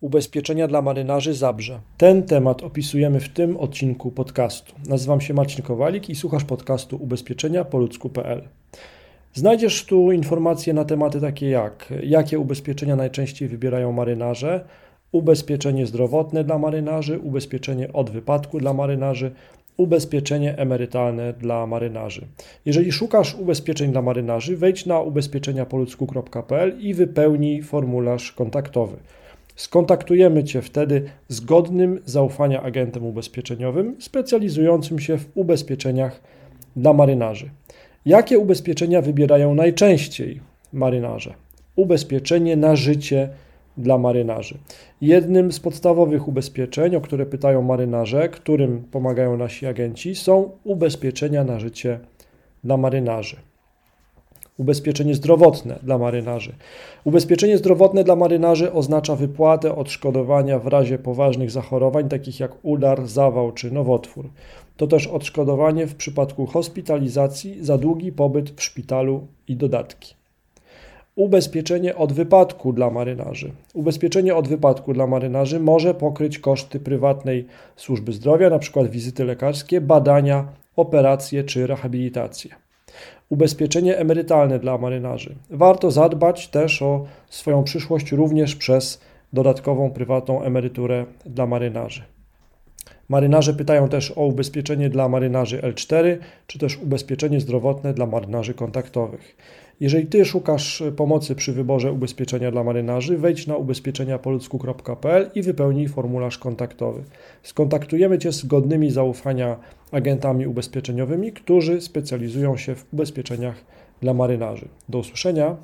Ubezpieczenia dla marynarzy Zabrze. Ten temat opisujemy w tym odcinku podcastu. Nazywam się Marcin Kowalik i słuchasz podcastu ubezpieczenia po ludzku.pl. Znajdziesz tu informacje na tematy takie jak jakie ubezpieczenia najczęściej wybierają marynarze, ubezpieczenie zdrowotne dla marynarzy, ubezpieczenie od wypadku dla marynarzy, ubezpieczenie emerytalne dla marynarzy. Jeżeli szukasz ubezpieczeń dla marynarzy, wejdź na ubezpieczeniapoludzku.pl i wypełnij formularz kontaktowy. Skontaktujemy Cię wtedy z godnym zaufania agentem ubezpieczeniowym specjalizującym się w ubezpieczeniach dla marynarzy. Jakie ubezpieczenia wybierają najczęściej marynarze? Ubezpieczenie na życie dla marynarzy. Jednym z podstawowych ubezpieczeń, o które pytają marynarze, którym pomagają nasi agenci, są ubezpieczenia na życie dla marynarzy. Ubezpieczenie zdrowotne dla marynarzy. Ubezpieczenie zdrowotne dla marynarzy oznacza wypłatę odszkodowania w razie poważnych zachorowań, takich jak udar, zawał czy nowotwór. To też odszkodowanie w przypadku hospitalizacji za długi pobyt w szpitalu i dodatki. Ubezpieczenie od wypadku dla marynarzy. Ubezpieczenie od wypadku dla marynarzy może pokryć koszty prywatnej służby zdrowia, np. wizyty lekarskie, badania, operacje czy rehabilitacje. Ubezpieczenie emerytalne dla marynarzy. Warto zadbać też o swoją przyszłość również przez dodatkową prywatną emeryturę dla marynarzy. Marynarze pytają też o ubezpieczenie dla marynarzy L4, czy też ubezpieczenie zdrowotne dla marynarzy kontaktowych. Jeżeli Ty szukasz pomocy przy wyborze ubezpieczenia dla marynarzy, wejdź na ubezpieczeniapoludzku.pl i wypełnij formularz kontaktowy. Skontaktujemy Cię z godnymi zaufania agentami ubezpieczeniowymi, którzy specjalizują się w ubezpieczeniach dla marynarzy. Do usłyszenia.